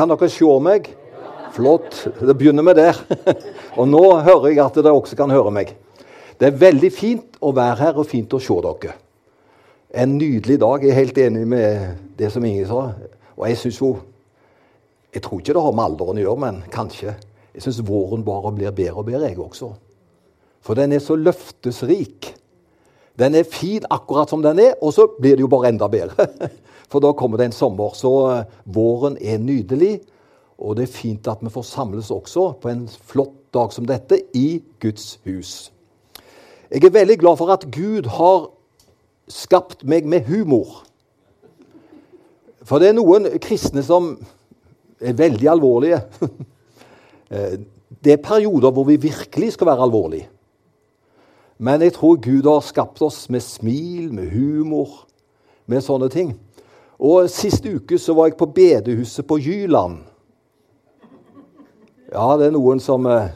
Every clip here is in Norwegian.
Kan dere se meg? Flott. Det begynner med der. Og nå hører jeg at dere også kan høre meg. Det er veldig fint å være her og fint å se dere. En nydelig dag. Jeg er helt enig med det som Inge sa. Og jeg syns jo Jeg tror ikke det har med alderen å gjøre, men kanskje. Jeg syns våren bare blir bedre og bedre, jeg også. For den er så løftesrik. Den er fin akkurat som den er, og så blir det jo bare enda bedre. For da kommer det en sommer. Så uh, våren er nydelig. Og det er fint at vi får samles også på en flott dag som dette i Guds hus. Jeg er veldig glad for at Gud har skapt meg med humor. For det er noen kristne som er veldig alvorlige. Eh, det er perioder hvor vi virkelig skal være alvorlige. Men jeg tror Gud har skapt oss med smil, med humor, med sånne ting. Og Sist uke så var jeg på bedehuset på Jyland. Ja, det er noen som eh,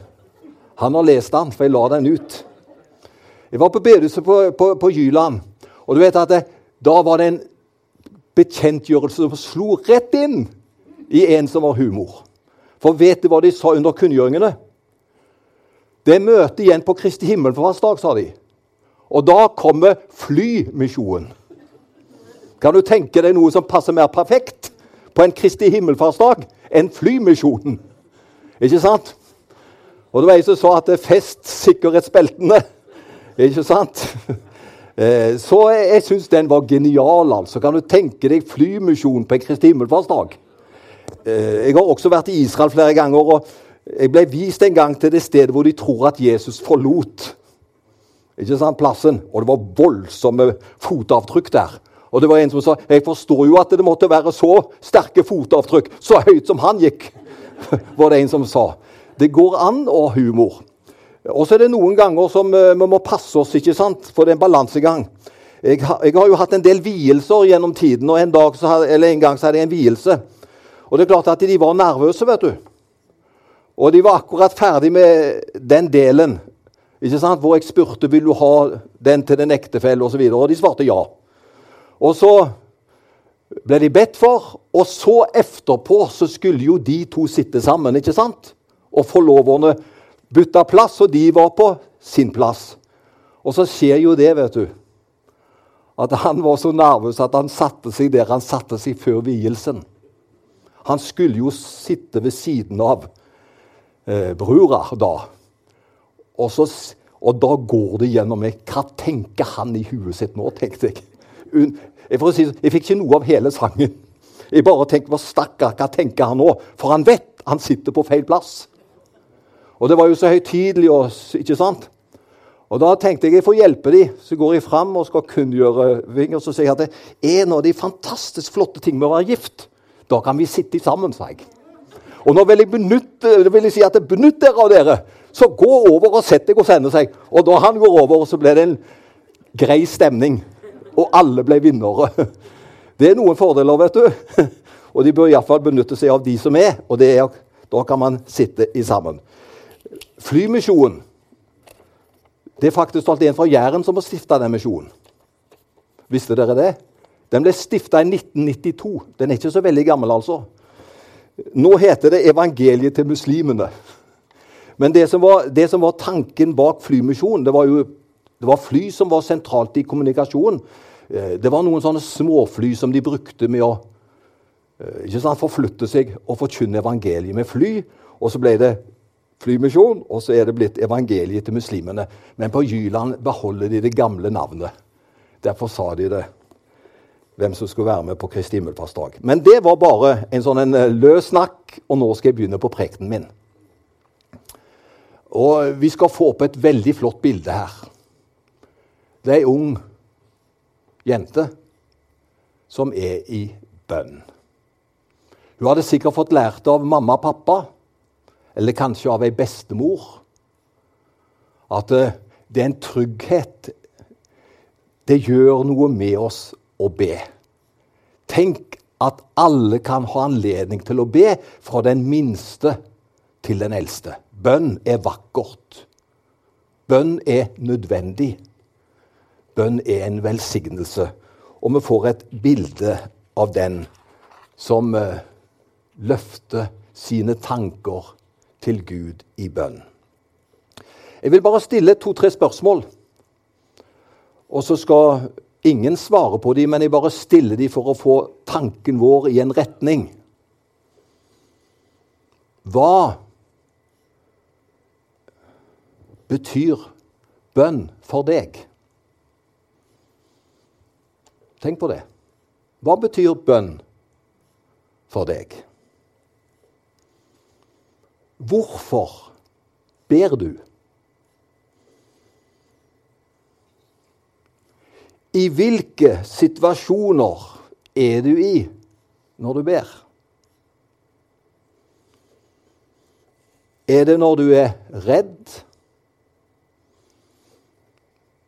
Han har lest den, for jeg la den ut. Jeg var på bedehuset på, på, på Jyland, og du vet at det, da var det en bekjentgjørelse som slo rett inn i en som var humor. For vet du hva de sa under kunngjøringene? Det er møte igjen på Kristi himmelfartsdag, sa de. Og da kommer flymisjonen. Kan du tenke deg noe som passer mer perfekt på en Kristi himmelfartsdag enn flymisjonen? Ikke sant? Og det var en som sa at det er fest sikkerhetsbeltene. Ikke sant? Eh, så jeg syns den var genial. altså. Kan du tenke deg flymisjon på en Kristi himmelfartsdag? Eh, jeg har også vært i Israel flere ganger, og jeg ble vist en gang til det stedet hvor de tror at Jesus forlot ikke sant, plassen. Og det var voldsomme fotavtrykk der. Og det var en som sa jeg forstår jo at det måtte være så sterke fotavtrykk, så høyt som han gikk. var det en som sa. Det går an å ha humor. Og så er det noen ganger som uh, vi må passe oss, ikke sant? for det er en balansegang. Jeg, har, jeg har jo hatt en del vielser gjennom tiden, og en, dag hadde, en gang så hadde jeg en vielse. Og det er klart at de var nervøse, vet du. Og de var akkurat ferdig med den delen ikke sant? hvor jeg spurte vil du ha den til den ektefelle osv. Og, så og de svarte ja. Og så ble de bedt for, og så etterpå så skulle jo de to sitte sammen. ikke sant? Og forloverne bytta plass, og de var på sin plass. Og så skjer jo det, vet du, at han var så nervøs at han satte seg der han satte seg før vielsen. Han skulle jo sitte ved siden av eh, brura da. Og, så, og, da går det gjennom meg. Hva tenker han i huet sitt nå, tenkte jeg. Jeg, si, jeg fikk ikke noe av hele sangen. Jeg bare tenkte hva stakkar, hva tenker han nå? For han vet han sitter på feil plass. Og det var jo så høytidelig, ikke sant? Og da tenkte jeg jeg får hjelpe dem. Så går jeg fram og skal kunngjøre ting. Og så sier jeg at det er en av de fantastisk flotte ting med å være gift. Da kan vi sitte sammen, sa jeg. Og nå vil jeg, benytte, vil jeg si at benytt dere av dere. Så gå over og sett deg og sende seg. Og da han går over, så ble det en grei stemning. Og alle ble vinnere. Det er noen fordeler, vet du. Og de bør iallfall benytte seg av de som er. Og er, da kan man sitte i sammen. Flymisjonen Det er faktisk alt en fra Jæren som har stifta den misjonen. Visste dere det? Den ble stifta i 1992. Den er ikke så veldig gammel, altså. Nå heter det 'Evangeliet til muslimene'. Men det som var, det som var tanken bak flymisjonen, det var jo det var fly som var sentralt i kommunikasjonen. Eh, det var noen sånne småfly som de brukte med å eh, ikke sant, forflytte seg og forkynne evangeliet med fly. Og så ble det flymisjon, og så er det blitt evangeliet til muslimene. Men på Jyland beholder de det gamle navnet. Derfor sa de det, hvem som skulle være med på Kristi himmelfartsdag. Men det var bare en sånn en eh, løs snakk, og nå skal jeg begynne på prekenen min. Og Vi skal få opp et veldig flott bilde her. Det er ei ung jente som er i bønn. Hun hadde sikkert fått lært av mamma og pappa eller kanskje av ei bestemor. At eh, det er en trygghet. Det gjør noe med oss å be. Tenk at alle kan ha anledning til å be, fra den minste til den eldste. Bønn er vakkert. Bønn er nødvendig. Bønn er en velsignelse. Og vi får et bilde av den som eh, løfte sine tanker til Gud i bønn. Jeg vil bare stille to-tre spørsmål. Og så skal ingen svare på dem, men jeg bare stiller dem for å få tanken vår i en retning. Hva betyr bønn for deg? Tenk på det. Hva betyr bønn for deg? Hvorfor ber du? I hvilke situasjoner er du i når du ber? Er det når du er redd?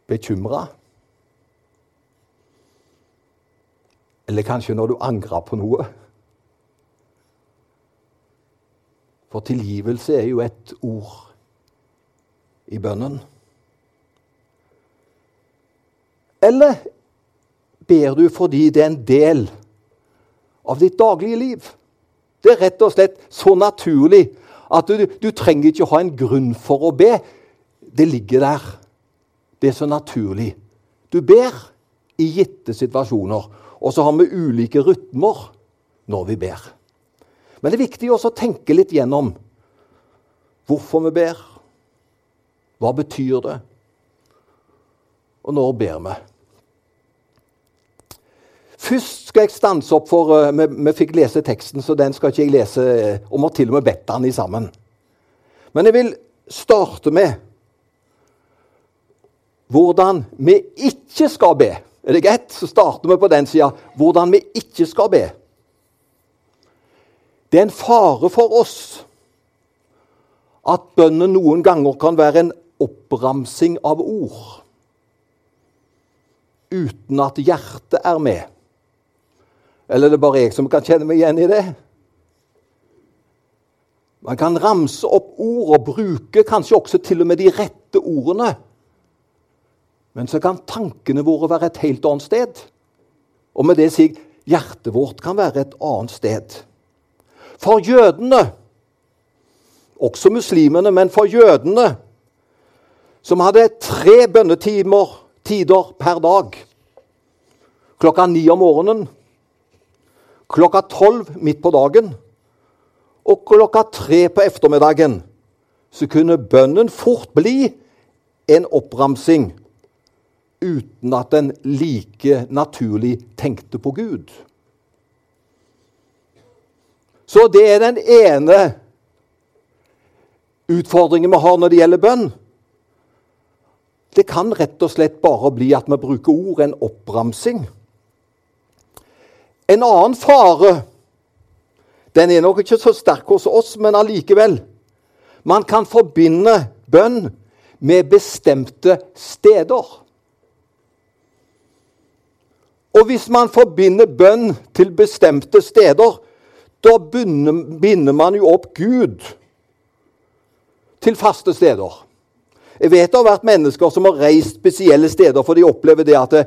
Bekymra? Eller kanskje når du angrer på noe? For tilgivelse er jo et ord i bønnen. Eller ber du fordi det er en del av ditt daglige liv? Det er rett og slett så naturlig at du, du trenger ikke ha en grunn for å be. Det ligger der. Det er så naturlig. Du ber i gitte situasjoner, og så har vi ulike rytmer når vi ber. Men det er viktig også å tenke litt gjennom hvorfor vi ber. Hva betyr det? Og når ber vi? Først skal jeg stanse opp, for uh, vi, vi, fikk lese teksten, så den skal ikke jeg lese. Og og må til og med bedt den i sammen. Men jeg vil starte med hvordan vi ikke skal be. Er det greit? Så starter vi på den sida. Hvordan vi ikke skal be. Det er en fare for oss at bønnen noen ganger kan være en oppramsing av ord uten at hjertet er med. Eller er det bare jeg som kan kjenne meg igjen i det? Man kan ramse opp ord og bruke kanskje også til og med de rette ordene. Men så kan tankene våre være et helt annet sted. Og med det sier jeg hjertet vårt kan være et annet sted. For jødene, også muslimene, men for jødene, som hadde tre bønnetimer tider per dag Klokka ni om morgenen, klokka tolv midt på dagen og klokka tre på ettermiddagen, så kunne bønnen fort bli en oppramsing uten at en like naturlig tenkte på Gud. Så det er den ene utfordringen vi har når det gjelder bønn. Det kan rett og slett bare bli at vi bruker ord, en oppramsing. En annen fare den er nok ikke så sterk hos oss, men allikevel. Man kan forbinde bønn med bestemte steder. Og hvis man forbinder bønn til bestemte steder, da binder man jo opp Gud til faste steder. Jeg vet det har vært mennesker som har reist spesielle steder, for de opplever det at det,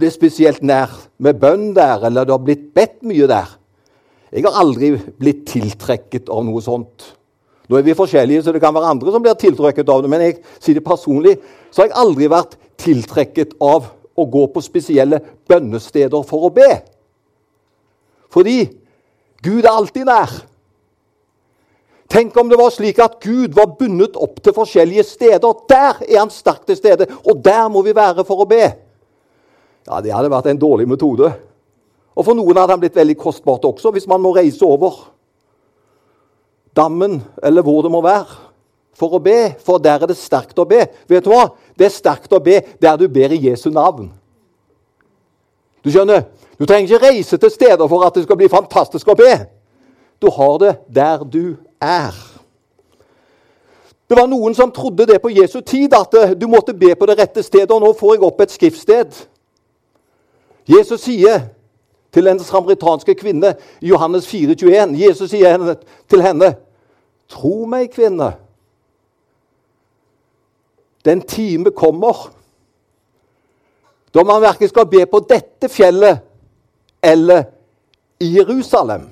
det er spesielt nær med bønn der, eller det har blitt bedt mye der. Jeg har aldri blitt tiltrekket av noe sånt. Nå er vi forskjellige, så det kan være andre som blir tiltrekket av det, men jeg sier det personlig, så har jeg aldri vært tiltrekket av å gå på spesielle bønnesteder for å be. Fordi Gud er alltid nær. Tenk om det var slik at Gud var bundet opp til forskjellige steder. Der er han sterkt til stede, og der må vi være for å be. Ja, Det hadde vært en dårlig metode. Og for noen hadde det blitt veldig kostbart også, hvis man må reise over dammen eller hvor det må være, for å be. For der er det sterkt å be. Vet du hva? Det er sterkt å be der du ber i Jesu navn. Du skjønner? Du trenger ikke reise til steder for at det skal bli fantastisk å be. Du har det der du er. Det var noen som trodde det på Jesu tid, at du måtte be på det rette stedet. Og nå får jeg opp et skriftsted. Jesus sier til en samaritanske kvinne i Johannes 4, 21, Jesus sier til henne, 'Tro meg, kvinne, den time kommer' da man verken skal be på dette fjellet eller i Jerusalem.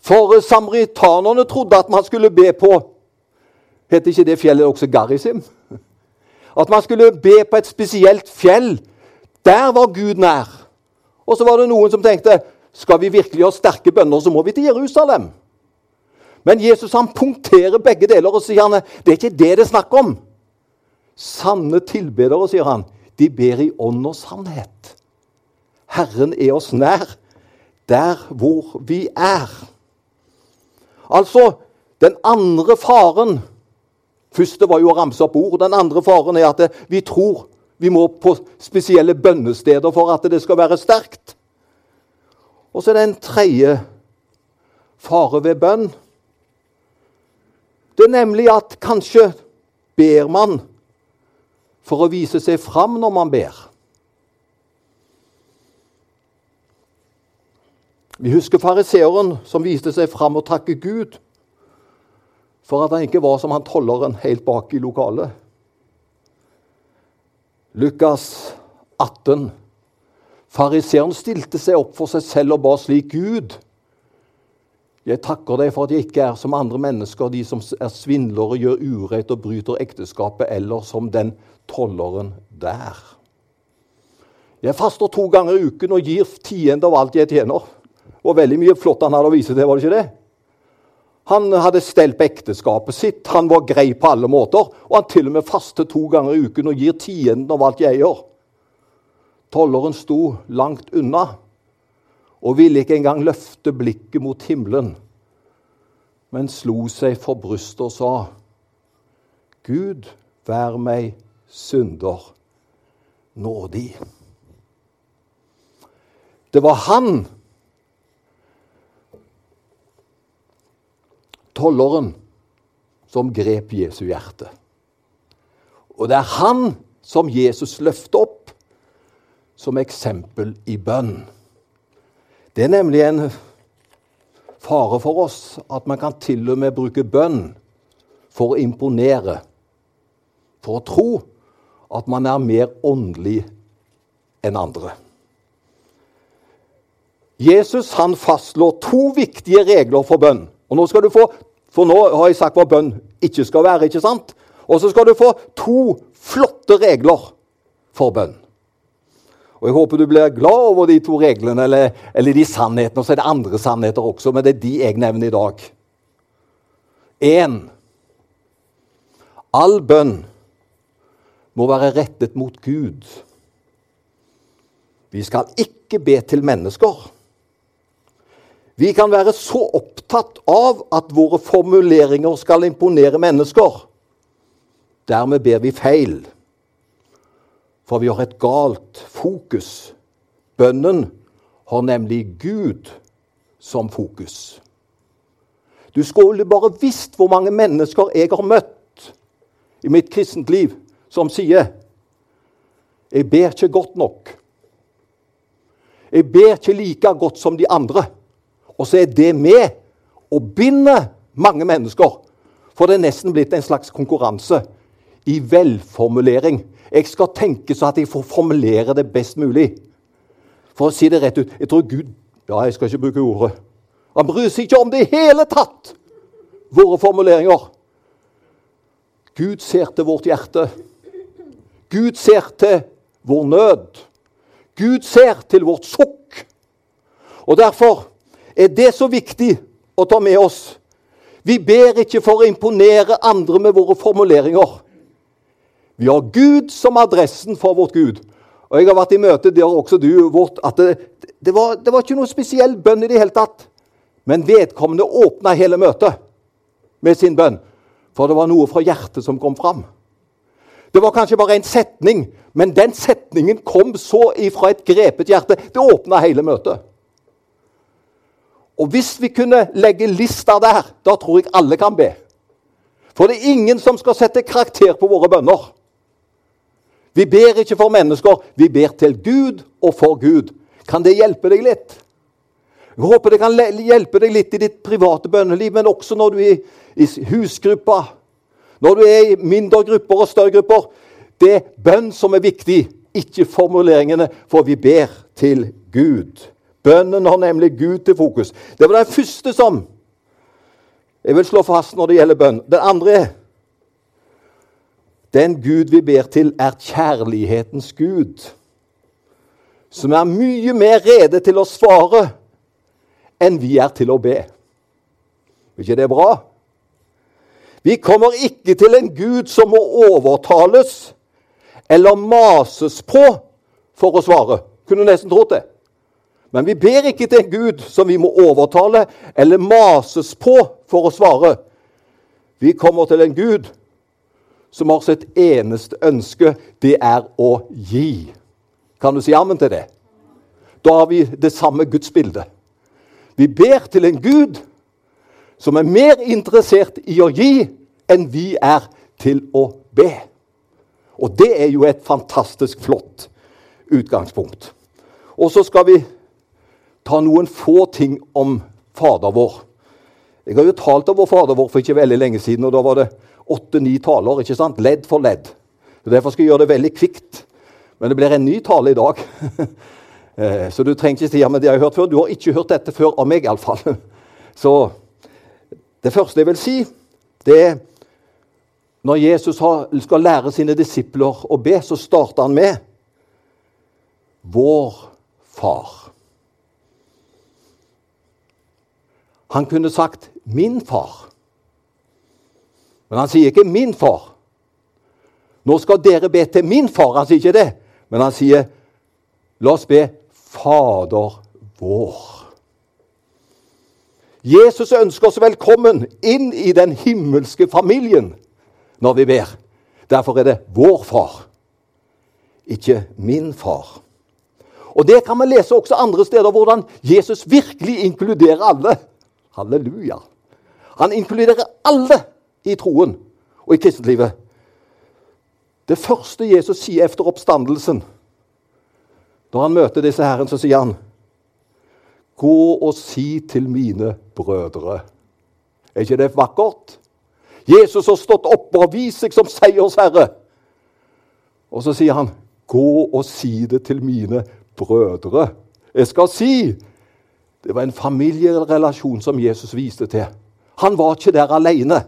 For samaritanerne trodde at man skulle be på Heter ikke det fjellet også Garisim? At man skulle be på et spesielt fjell. Der var Gud nær. Og så var det noen som tenkte skal vi virkelig ha sterke bønner, så må vi til Jerusalem. Men Jesus han punkterer begge deler og sier han, det er ikke det det er snakk om. Sanne tilbedere, sier han, de ber i ånd og sannhet. Herren er oss nær der hvor vi er. Altså, den andre faren Første var jo å ramse opp ord. Den andre faren er at vi tror vi må på spesielle bønnesteder for at det skal være sterkt. Og så er det en tredje fare ved bønn. Det er nemlig at kanskje ber man for å vise seg fram når man ber. Vi husker fariseeren som viste seg fram og takket Gud for at han ikke var som han tolleren helt bak i lokalet. Lukas 18. Fariseeren stilte seg opp for seg selv og ba slik Gud. Jeg takker deg for at jeg ikke er som andre mennesker, de som er svindlere, gjør urett og bryter ekteskapet, eller som den tolleren der. Jeg faster to ganger i uken og gir tiende av alt jeg tjener. Og veldig mye flott han hadde å vise til, var det ikke det? Han hadde stelt på ekteskapet sitt, han var grei på alle måter. Og han til og med faster to ganger i uken og gir tienden av alt jeg eier. Tolleren sto langt unna og ville ikke engang løfte blikket mot himmelen, men slo seg for brystet og sa, Gud, vær meg synder nådig. Det var han tolleren som grep Jesu hjerte. Og det er han som Jesus løfter opp som eksempel i bønn. Det er nemlig en fare for oss at man kan til og med bruke bønn for å imponere, for å tro at man er mer åndelig enn andre. Jesus han fastslår to viktige regler for bønn. Og nå skal du få, For nå har jeg sagt hva bønn ikke skal være. ikke sant? Og så skal du få to flotte regler for bønn. Og Jeg håper du blir glad over de to reglene, eller, eller de sannhetene. Og så er det andre sannheter også, men det er de jeg nevner i dag. En. All bønn må være rettet mot Gud. Vi skal ikke be til mennesker. Vi kan være så opptatt av at våre formuleringer skal imponere mennesker. Dermed ber vi feil, for vi har et galt fokus. Bønnen har nemlig Gud som fokus. Du skulle bare visst hvor mange mennesker jeg har møtt i mitt kristent liv som sier 'Jeg ber ikke godt nok'. 'Jeg ber ikke like godt som de andre'. Og så er det med å binde mange mennesker. For det er nesten blitt en slags konkurranse i velformulering. Jeg skal tenke så at jeg får formulere det best mulig. For å si det rett ut Jeg tror Gud Ja, jeg skal ikke bruke ordet. Han bryr seg ikke om det i hele tatt, våre formuleringer. Gud ser til vårt hjerte. Gud ser til vår nød. Gud ser til vårt sukk. Og derfor er det så viktig å ta med oss. Vi ber ikke for å imponere andre med våre formuleringer. Vi har Gud som adressen for vårt Gud. Og Jeg har vært i møte der også du vårt, at det, det, var, det var ikke noe spesiell bønn i det hele tatt. Men vedkommende åpna hele møtet med sin bønn. For det var noe fra hjertet som kom fram. Det var kanskje bare en setning, men den setningen kom så ifra et grepet hjerte. Det åpna hele møtet. Og hvis vi kunne legge lista der, da tror jeg alle kan be. For det er ingen som skal sette karakter på våre bønner. Vi ber ikke for mennesker, vi ber til Gud og for Gud. Kan det hjelpe deg litt? Jeg håper det kan hjelpe deg litt i ditt private bønneliv, men også når du er i husgruppa, når du er i mindre grupper og større grupper. Det er bønn som er viktig, ikke formuleringene, for vi ber til Gud. Bønnen har nemlig Gud til fokus. Det var den første som jeg vil slå fast når det gjelder bønn. Den andre er den Gud vi ber til, er kjærlighetens Gud, som er mye mer rede til å svare enn vi er til å be. Er ikke det bra? Vi kommer ikke til en Gud som må overtales eller mases på for å svare. Kunne nesten trodd det. Men vi ber ikke til en Gud som vi må overtale eller mases på for å svare. Vi kommer til en Gud som har sitt eneste ønske. Det er å gi. Kan du si ammen til det? Da har vi det samme gudsbildet. Vi ber til en Gud som er mer interessert i å gi enn vi er til å be. Og det er jo et fantastisk flott utgangspunkt. Og så skal vi ta noen få ting om Fader vår. Jeg har jo talt om vår Fader vår for ikke veldig lenge siden, og da var det åtte-ni taler. ikke sant? Ledd for ledd. Derfor skal jeg gjøre det veldig kvikt. Men det blir en ny tale i dag. Eh, så du trenger ikke si ja, men det har jeg hørt før. Du har ikke hørt dette før av meg, iallfall. Så det første jeg vil si, det er når Jesus skal lære sine disipler å be, så starter han med Vår Far. Han kunne sagt 'min far', men han sier ikke 'min far'. Nå skal dere be til min far. Han sier ikke det, men han sier 'la oss be Fader vår'. Jesus ønsker oss velkommen inn i den himmelske familien når vi ber. Derfor er det vår far, ikke min far. Og Det kan vi lese også andre steder, hvordan Jesus virkelig inkluderer alle. Halleluja. Han inkluderer alle i troen og i kristenlivet. Det første Jesus sier etter oppstandelsen, når han møter disse herren, så sier han Gå og si til mine brødre. Er ikke det vakkert? Jesus har stått opp og vist seg som seiersherre. Og så sier han, 'Gå og si det til mine brødre.' Jeg skal si det var en familierelasjon som Jesus viste til. Han var ikke der alene.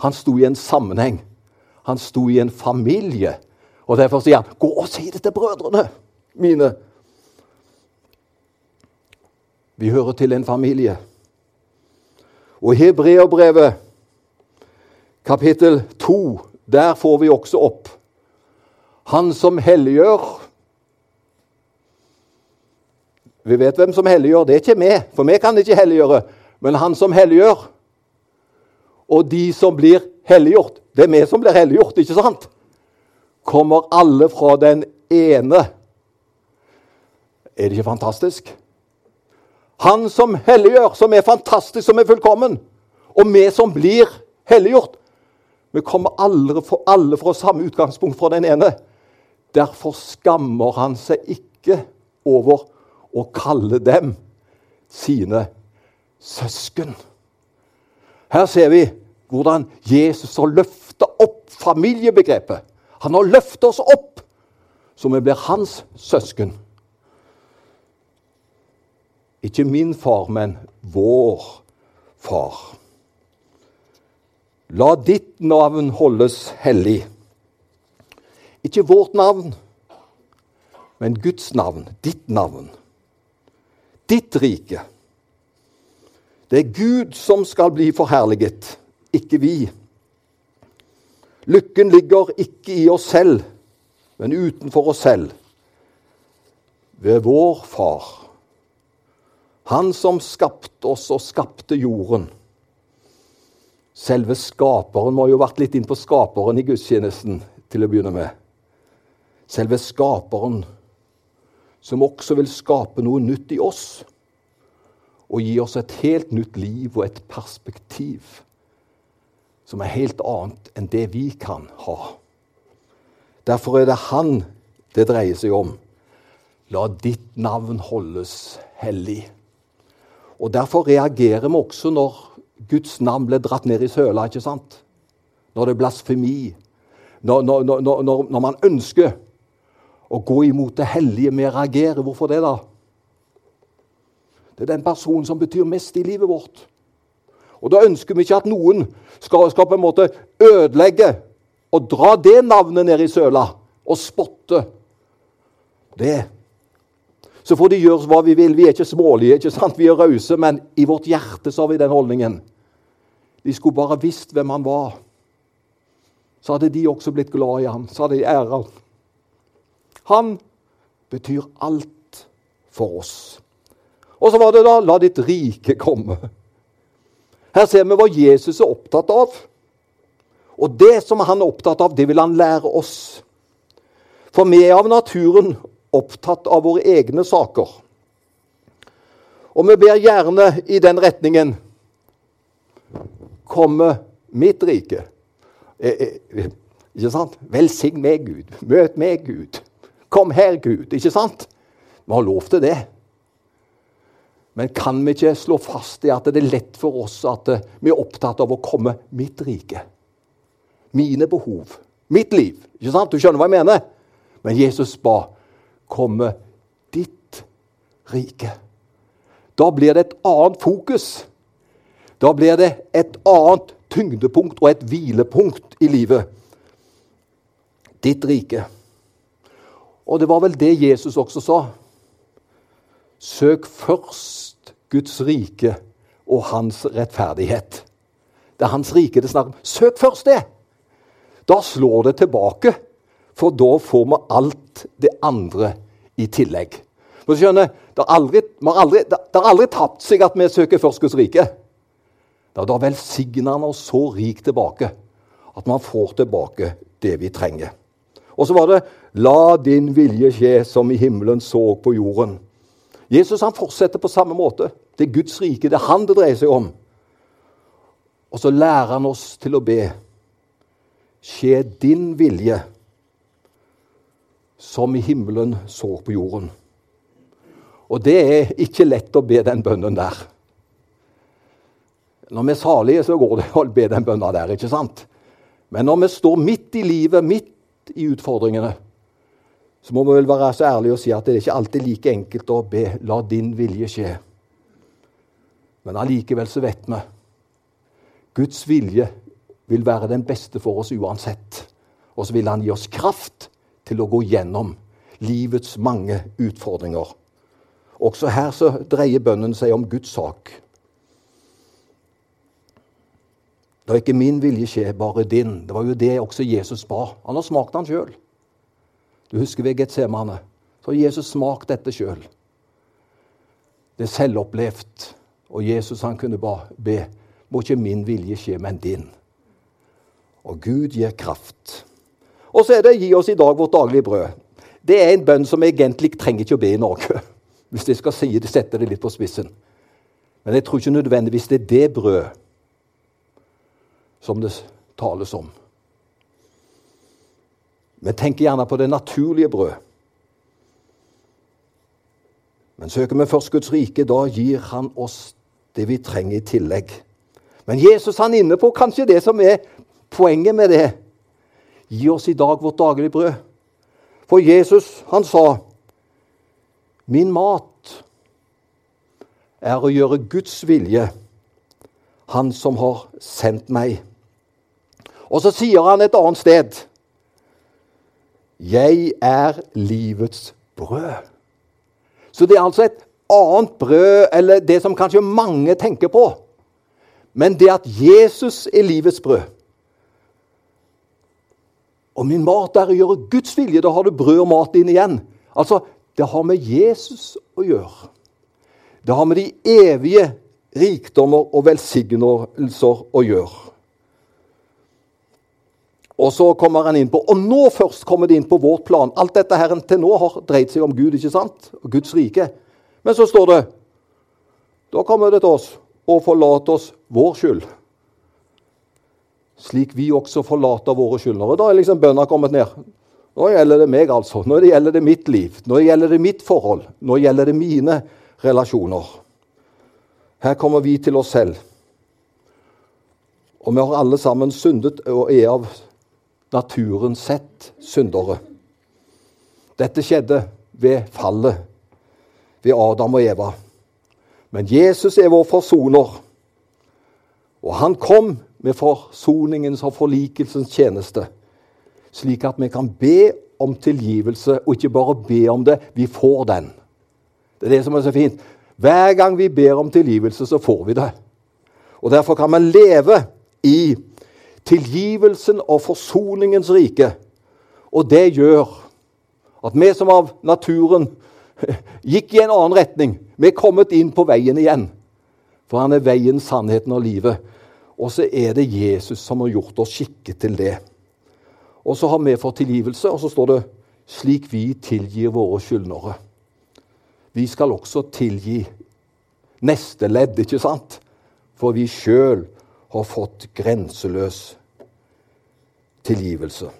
Han sto i en sammenheng. Han sto i en familie. Og Derfor sier han, 'Gå og si det til brødrene mine'. Vi hører til en familie. Og i Hebreabrevet, kapittel 2, der får vi også opp Han som helliggjør vi vet hvem som helliggjør. Det er ikke vi, for vi kan ikke helliggjøre. Men han som helliggjør, og de som blir helliggjort Det er vi som blir helliggjort, ikke sant? Kommer alle fra den ene. Er det ikke fantastisk? Han som helliggjør, som er fantastisk, som er fullkommen. Og vi som blir helliggjort. Vi kommer alle, for, alle fra samme utgangspunkt fra den ene. Derfor skammer han seg ikke over å kalle dem sine søsken. Her ser vi hvordan Jesus har løfta opp familiebegrepet. Han har løfta oss opp, så vi blir hans søsken. Ikke min far, men vår far. La ditt navn holdes hellig. Ikke vårt navn, men Guds navn, ditt navn ditt rike. Det er Gud som skal bli forherliget, ikke vi. Lykken ligger ikke i oss selv, men utenfor oss selv. Ved vår Far. Han som skapte oss og skapte jorden. Selve skaperen må jo ha vært litt inn på skaperen i gudstjenesten til å begynne med. Selve skaperen som også vil skape noe nytt i oss. Og gi oss et helt nytt liv og et perspektiv som er helt annet enn det vi kan ha. Derfor er det Han det dreier seg om. La ditt navn holdes hellig. Og Derfor reagerer vi også når Guds navn ble dratt ned i søla. ikke sant? Når det er blasfemi. Når, når, når, når man ønsker å gå imot det hellige med å reagere. Hvorfor det, da? Det er den personen som betyr mest i livet vårt. Og Da ønsker vi ikke at noen skal, skal på en måte ødelegge og dra det navnet ned i søla og spotte det. Så får de gjøre hva vi vil. Vi er ikke smålige, ikke sant? vi er rause, men i vårt hjerte så har vi den holdningen. De skulle bare visst hvem han var. Så hadde de også blitt glad i ham. Så hadde de æra ham. Han betyr alt for oss. Og så var det da 'la ditt rike komme'. Her ser vi hva Jesus er opptatt av. Og det som han er opptatt av, det vil han lære oss. For vi er av naturen opptatt av våre egne saker. Og vi ber gjerne i den retningen komme mitt rike. Eh, eh, ikke sant? Velsign meg, Gud. Møt meg, Gud. Kom her, Gud. Ikke sant? Vi har lov til det. Men kan vi ikke slå fast i at det er lett for oss at eh, vi er opptatt av å komme mitt rike? Mine behov. Mitt liv. Ikke sant? Du skjønner hva jeg mener? Men Jesus ba komme ditt rike. Da blir det et annet fokus. Da blir det et annet tyngdepunkt og et hvilepunkt i livet. Ditt rike. Og det var vel det Jesus også sa. Søk først Guds rike og hans rettferdighet. Det er hans rike det snakker om. Søk først det! Da slår det tilbake. For da får vi alt det andre i tillegg. Du skjønner, Det har aldri, aldri, aldri, tapt seg at vi søker først Guds rike. Da, da velsigner han oss så rikt tilbake at man får tilbake det vi trenger. Og så var det 'La din vilje skje som i himmelen så på jorden'. Jesus han fortsetter på samme måte. Det er Guds rike. Det er han det dreier seg om. Og så lærer han oss til å be. Skje din vilje som i himmelen så på jorden. Og det er ikke lett å be den bønnen der. Når vi er salige, så går det å be den bønna der, ikke sant? Men når vi står midt i livet, midt i utfordringene, så må vi vel være så ærlige og si at det er ikke alltid like enkelt å be 'la din vilje skje'. Men allikevel så vet vi Guds vilje vil være den beste for oss uansett. Og så vil han gi oss kraft til å gå gjennom livets mange utfordringer. Også her så dreier bønnen seg om Guds sak. Da ikke min vilje skje, bare din. Det var jo det også Jesus ba. Han har smakt han sjøl. Du husker ved Getsemane. Så har Jesus smakt dette sjøl. Det er selvopplevd. Og Jesus han kunne bare be. Må ikke min vilje skje, men din. Og Gud gir kraft. Og så er det 'Gi oss i dag vårt daglige brød'. Det er en bønn som jeg egentlig trenger ikke å be i Norge. Hvis jeg skal si det, sette det litt på spissen. Men jeg tror ikke nødvendigvis det er det brød som det tales om. Vi tenker gjerne på det naturlige brød. Men søker vi først Guds rike, da gir han oss det vi trenger i tillegg. Men Jesus han er inne på kanskje det som er poenget med det. Gi oss i dag vårt daglige brød. For Jesus, han sa, min mat er å gjøre Guds vilje, Han som har sendt meg. Og så sier han et annet sted, jeg er livets brød. Så det er altså et annet brød, eller det som kanskje mange tenker på. Men det at Jesus er livets brød, og min mat er å gjøre Guds vilje. Da har du brød og mat inn igjen. Altså, Det har med Jesus å gjøre. Det har med de evige rikdommer og velsignelser å gjøre. Og så kommer han inn på, og nå først kommer det inn på vårt plan. Alt dette her til nå har dreid seg om Gud ikke sant? Og Guds rike. Men så står det Da kommer det til oss og forlater oss vår skyld slik vi også forlater våre skyldnere. Da er liksom bønna kommet ned. Nå gjelder det meg, altså. Nå gjelder det mitt liv. Nå gjelder det mitt forhold. Nå gjelder det mine relasjoner. Her kommer vi til oss selv. Og vi har alle sammen syndet og er av naturen sett syndere. Dette skjedde ved fallet, ved Adam og Eva. Men Jesus er vår forsoner. Og han kom med forsoningens og forlikelsens tjeneste, slik at vi kan be om tilgivelse, og ikke bare be om det, vi får den. Det er det som er så fint. Hver gang vi ber om tilgivelse, så får vi det. Og Derfor kan man leve i tilgivelsen og forsoningens rike. Og det gjør at vi som av naturen gikk i en annen retning, vi er kommet inn på veien igjen. For han er veien, sannheten og livet. Og så er det Jesus som har gjort oss skikket til det. Og så har vi fått tilgivelse, og så står det 'slik vi tilgir våre skyldnere'. Vi skal også tilgi neste ledd, ikke sant? For vi sjøl har fått grenseløs tilgivelse.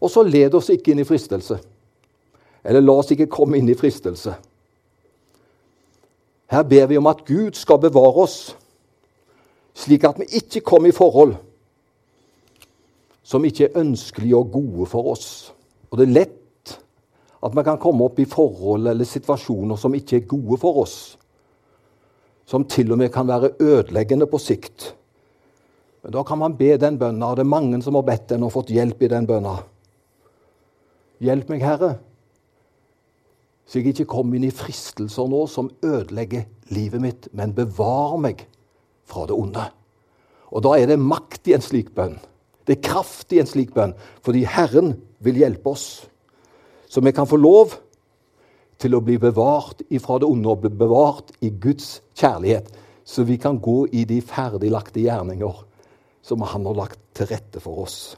Og så led oss ikke inn i fristelse. Eller la oss ikke komme inn i fristelse. Her ber vi om at Gud skal bevare oss, slik at vi ikke kommer i forhold som ikke er ønskelige og gode for oss. Og det er lett at vi kan komme opp i forhold eller situasjoner som ikke er gode for oss. Som til og med kan være ødeleggende på sikt. Men da kan man be den bønna, og det er mange som har bedt den og fått hjelp i den bønna. Hjelp meg, Herre, så jeg ikke kommer inn i fristelser nå som ødelegger livet mitt, men bevar meg fra det onde. Og da er det makt i en slik bønn. Det er kraft i en slik bønn, fordi Herren vil hjelpe oss. Så vi kan få lov til å bli bevart ifra det onde og bli bevart i Guds kjærlighet. Så vi kan gå i de ferdiglagte gjerninger som Han har lagt til rette for oss.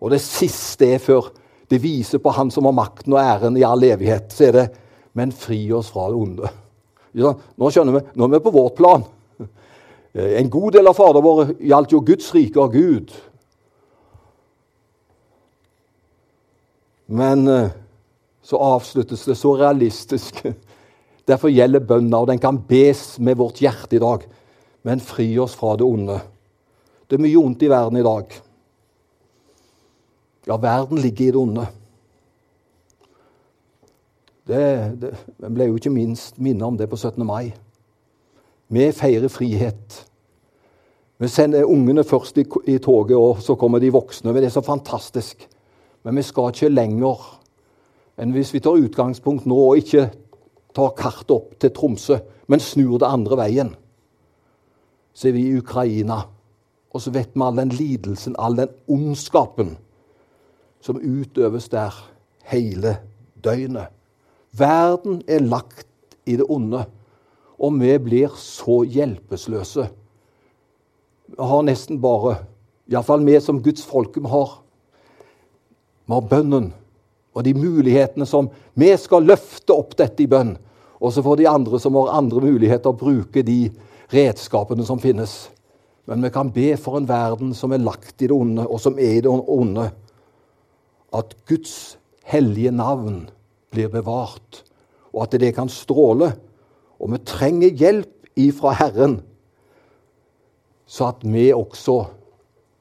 Og det siste er før det viser på Han som har makten og æren i all evighet. Så er det 'men fri oss fra det onde'. Nå skjønner vi, nå er vi på vårt plan. En god del av Fader vår gjaldt jo Guds rike og Gud. Men eh, så avsluttes det så realistisk. Derfor gjelder bønna, og den kan bes med vårt hjerte i dag. Men fri oss fra det onde. Det er mye ondt i verden i dag. Ja, verden ligger i det onde. Det, det, ble jo ikke minst minnet om det på 17. mai. Vi feirer frihet. Vi sender ungene først i, i, toget, og så kommer de voksne. Det er så fantastisk. Men vi skal ikke lenger enn hvis vi tar utgangspunkt nå og ikke tar kartet opp til Tromsø, men snur det andre veien. Så er vi i Ukraina, og så vet vi all den lidelsen, all den ondskapen som utøves der hele døgnet. Verden er lagt i det onde, og vi blir så hjelpeløse. Vi har nesten bare, iallfall vi som Guds folke vi har, vi har bønnen og de mulighetene som Vi skal løfte opp dette i bønn. Og så får de andre som har andre muligheter, bruke de redskapene som finnes. Men vi kan be for en verden som er lagt i det onde, og som er i det onde at Guds hellige navn blir bevart, og at det kan stråle. Og vi trenger hjelp ifra Herren, så at vi også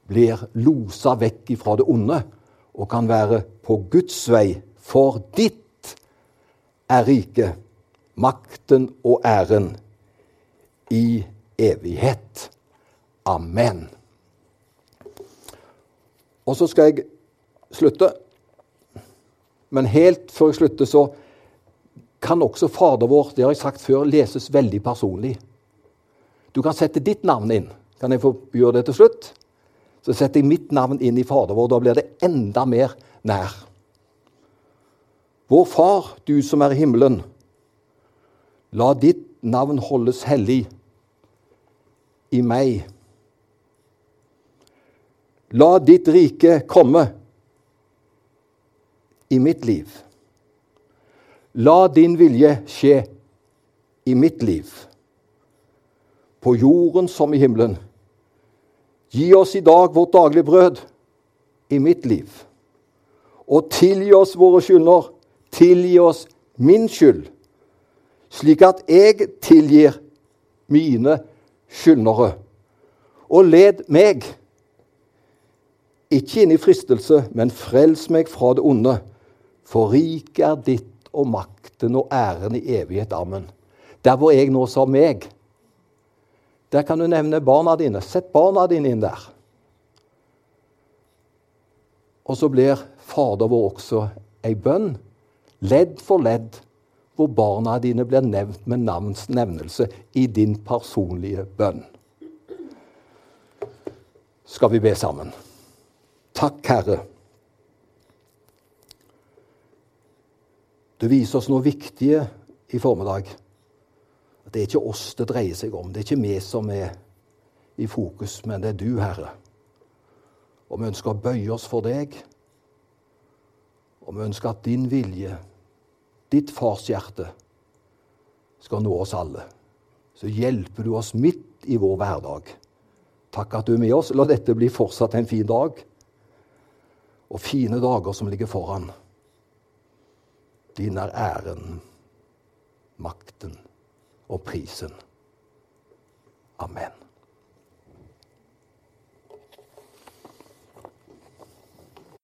blir losa vekk ifra det onde og kan være på Guds vei. For ditt er riket, makten og æren i evighet. Amen. Og så skal jeg slutte. Men helt før jeg slutter, så kan også Fader vår det har jeg sagt før, leses veldig personlig. Du kan sette ditt navn inn. Kan jeg få gjøre det til slutt? Så setter jeg mitt navn inn i Fader vår. Da blir det enda mer nær. Vår Far, du som er i himmelen. La ditt navn holdes hellig i meg. La ditt rike komme i mitt liv. La din vilje skje i mitt liv, på jorden som i himmelen. Gi oss i dag vårt daglige brød i mitt liv. Og tilgi oss våre skyldner. Tilgi oss min skyld, slik at jeg tilgir mine skyldnere. Og led meg, ikke inn i fristelse, men frels meg fra det onde. For riket er ditt og makten og æren i evighet. Amen. Der hvor jeg nå sa meg. Der kan du nevne barna dine. Sett barna dine inn der. Og så blir Fader vår også ei bønn, ledd for ledd, hvor barna dine blir nevnt med navns nevnelse i din personlige bønn. Skal vi be sammen? Takk, Herre. Du viser oss noe viktige i formiddag. Det er ikke oss det dreier seg om. Det er ikke vi som er i fokus, men det er du, Herre. Og vi ønsker å bøye oss for deg. Og vi ønsker at din vilje, ditt farshjerte, skal nå oss alle. Så hjelper du oss midt i vår hverdag. Takk at du er med oss. La dette bli fortsatt en fin dag. Og fine dager som ligger foran. Din er æren, makten og prisen. Amen.